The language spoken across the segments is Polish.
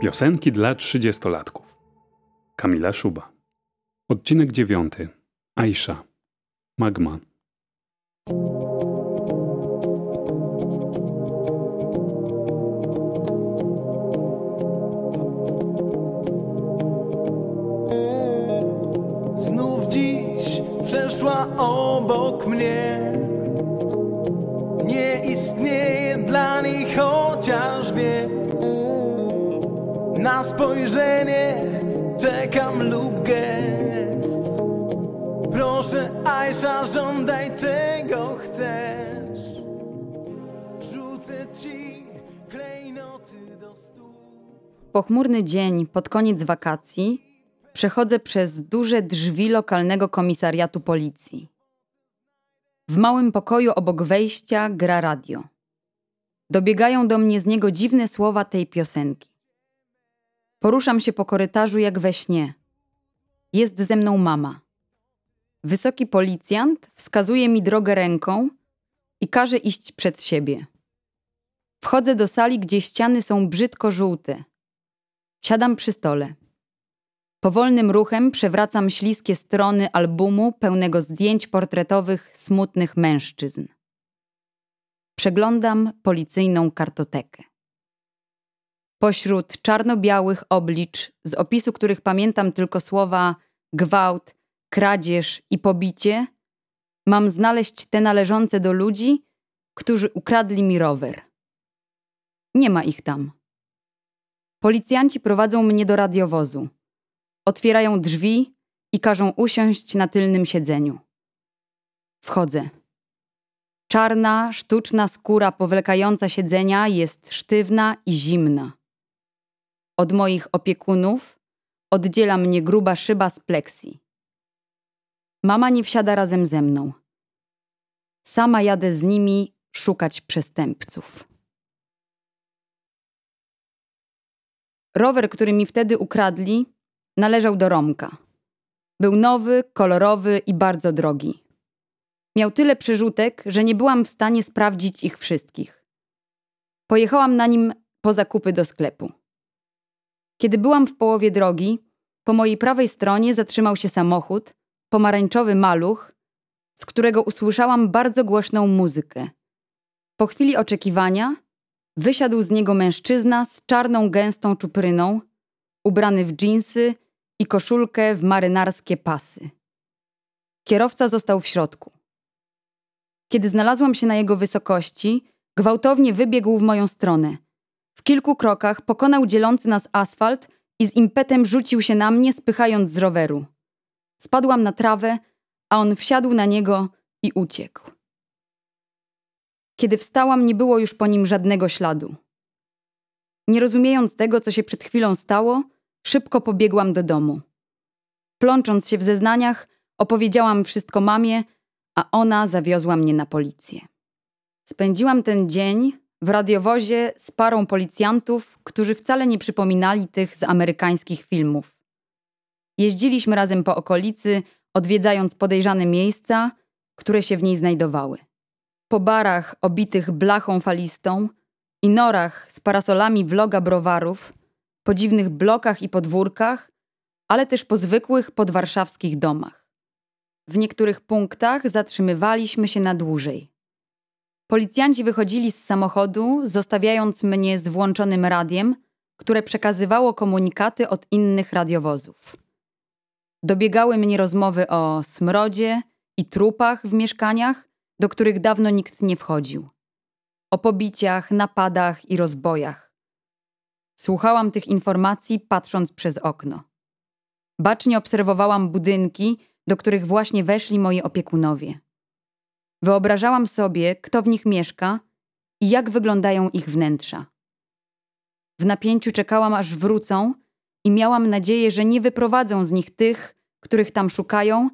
Piosenki dla trzydziestolatków. Kamila Szuba. Odcinek dziewiąty. Aisha. Magma. Znów dziś przeszła obok mnie. Nie istnieje dla niej, Na spojrzenie czekam lub gest. Proszę, Aisha, żądaj czego chcesz. Rzucę ci klejnoty do stóp. Pochmurny dzień pod koniec wakacji przechodzę przez duże drzwi lokalnego komisariatu policji. W małym pokoju obok wejścia gra radio. Dobiegają do mnie z niego dziwne słowa tej piosenki. Poruszam się po korytarzu jak we śnie. Jest ze mną mama. Wysoki policjant wskazuje mi drogę ręką i każe iść przed siebie. Wchodzę do sali, gdzie ściany są brzydko żółte. Siadam przy stole. Powolnym ruchem przewracam śliskie strony albumu pełnego zdjęć portretowych smutnych mężczyzn. Przeglądam policyjną kartotekę. Pośród czarno-białych oblicz, z opisu których pamiętam tylko słowa gwałt, kradzież i pobicie, mam znaleźć te należące do ludzi, którzy ukradli mi rower. Nie ma ich tam. Policjanci prowadzą mnie do radiowozu. Otwierają drzwi i każą usiąść na tylnym siedzeniu. Wchodzę. Czarna, sztuczna skóra powlekająca siedzenia jest sztywna i zimna. Od moich opiekunów oddziela mnie gruba szyba z pleksji. Mama nie wsiada razem ze mną. Sama jadę z nimi szukać przestępców. Rower, który mi wtedy ukradli, należał do Romka. Był nowy, kolorowy i bardzo drogi. Miał tyle przerzutek, że nie byłam w stanie sprawdzić ich wszystkich. Pojechałam na nim po zakupy do sklepu. Kiedy byłam w połowie drogi, po mojej prawej stronie zatrzymał się samochód, pomarańczowy maluch, z którego usłyszałam bardzo głośną muzykę. Po chwili oczekiwania wysiadł z niego mężczyzna z czarną gęstą czupryną, ubrany w dżinsy i koszulkę w marynarskie pasy. Kierowca został w środku. Kiedy znalazłam się na jego wysokości, gwałtownie wybiegł w moją stronę. W kilku krokach pokonał dzielący nas asfalt i z impetem rzucił się na mnie, spychając z roweru. Spadłam na trawę, a on wsiadł na niego i uciekł. Kiedy wstałam, nie było już po nim żadnego śladu. Nie rozumiejąc tego, co się przed chwilą stało, szybko pobiegłam do domu. Plącząc się w zeznaniach, opowiedziałam wszystko mamie, a ona zawiozła mnie na policję. Spędziłam ten dzień w radiowozie z parą policjantów, którzy wcale nie przypominali tych z amerykańskich filmów. Jeździliśmy razem po okolicy, odwiedzając podejrzane miejsca, które się w niej znajdowały. Po barach obitych blachą falistą i norach z parasolami vloga browarów, po dziwnych blokach i podwórkach, ale też po zwykłych podwarszawskich domach. W niektórych punktach zatrzymywaliśmy się na dłużej. Policjanci wychodzili z samochodu, zostawiając mnie z włączonym radiem, które przekazywało komunikaty od innych radiowozów. Dobiegały mnie rozmowy o smrodzie i trupach w mieszkaniach, do których dawno nikt nie wchodził. O pobiciach, napadach i rozbojach. Słuchałam tych informacji, patrząc przez okno. Bacznie obserwowałam budynki, do których właśnie weszli moi opiekunowie. Wyobrażałam sobie, kto w nich mieszka i jak wyglądają ich wnętrza. W napięciu czekałam, aż wrócą i miałam nadzieję, że nie wyprowadzą z nich tych, których tam szukają,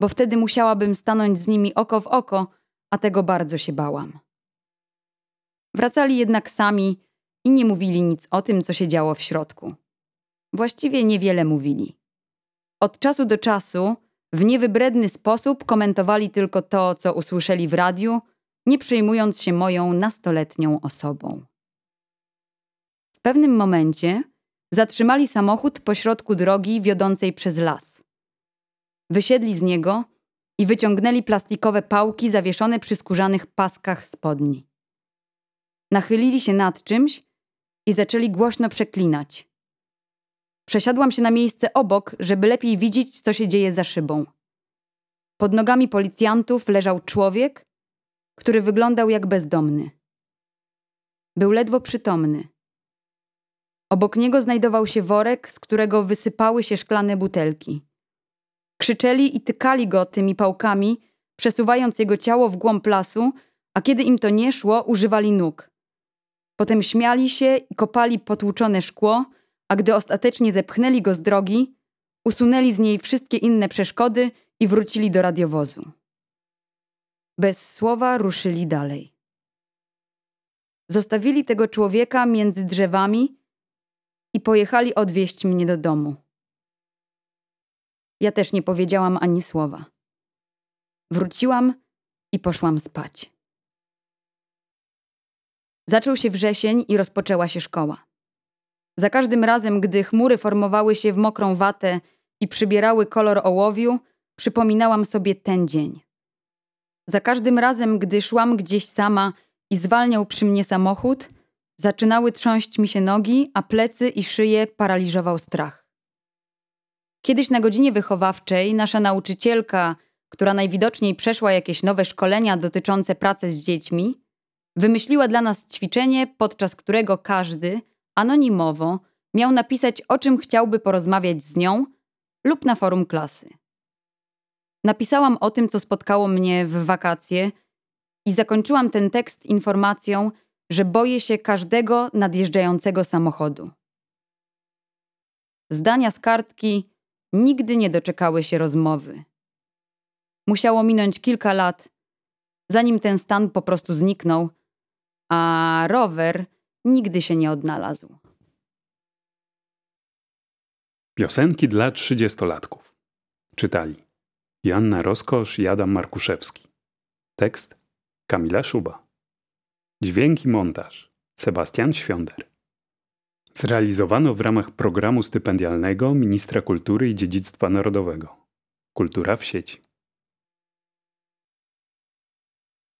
bo wtedy musiałabym stanąć z nimi oko w oko, a tego bardzo się bałam. Wracali jednak sami i nie mówili nic o tym, co się działo w środku. Właściwie niewiele mówili. Od czasu do czasu w niewybredny sposób komentowali tylko to, co usłyszeli w radiu, nie przejmując się moją nastoletnią osobą. W pewnym momencie zatrzymali samochód pośrodku drogi wiodącej przez las. Wysiedli z niego i wyciągnęli plastikowe pałki zawieszone przy skórzanych paskach spodni. Nachylili się nad czymś i zaczęli głośno przeklinać. Przesiadłam się na miejsce obok, żeby lepiej widzieć, co się dzieje za szybą. Pod nogami policjantów leżał człowiek, który wyglądał jak bezdomny. Był ledwo przytomny. Obok niego znajdował się worek, z którego wysypały się szklane butelki. Krzyczeli i tykali go tymi pałkami, przesuwając jego ciało w głąb lasu, a kiedy im to nie szło, używali nóg. Potem śmiali się i kopali potłuczone szkło, a gdy ostatecznie zepchnęli go z drogi, usunęli z niej wszystkie inne przeszkody i wrócili do radiowozu. Bez słowa ruszyli dalej. Zostawili tego człowieka między drzewami i pojechali odwieźć mnie do domu. Ja też nie powiedziałam ani słowa. Wróciłam i poszłam spać. Zaczął się wrzesień i rozpoczęła się szkoła. Za każdym razem, gdy chmury formowały się w mokrą watę i przybierały kolor ołowiu, przypominałam sobie ten dzień. Za każdym razem, gdy szłam gdzieś sama i zwalniał przy mnie samochód, zaczynały trząść mi się nogi, a plecy i szyję paraliżował strach. Kiedyś na godzinie wychowawczej nasza nauczycielka, która najwidoczniej przeszła jakieś nowe szkolenia dotyczące pracy z dziećmi, wymyśliła dla nas ćwiczenie, podczas którego każdy, anonimowo, miał napisać, o czym chciałby porozmawiać z nią lub na forum klasy. Napisałam o tym, co spotkało mnie w wakacje i zakończyłam ten tekst informacją, że boję się każdego nadjeżdżającego samochodu. Zdania z kartki nigdy nie doczekały się rozmowy. Musiało minąć kilka lat, zanim ten stan po prostu zniknął, a rower nigdy się nie odnalazł. Piosenki dla trzydziestolatków. Czytali Joanna Roskosz i Adam Markuszewski. Tekst Kamila Szuba. Dźwięk i montaż Sebastian Świąder. Zrealizowano w ramach programu stypendialnego Ministra Kultury i Dziedzictwa Narodowego. Kultura w sieci.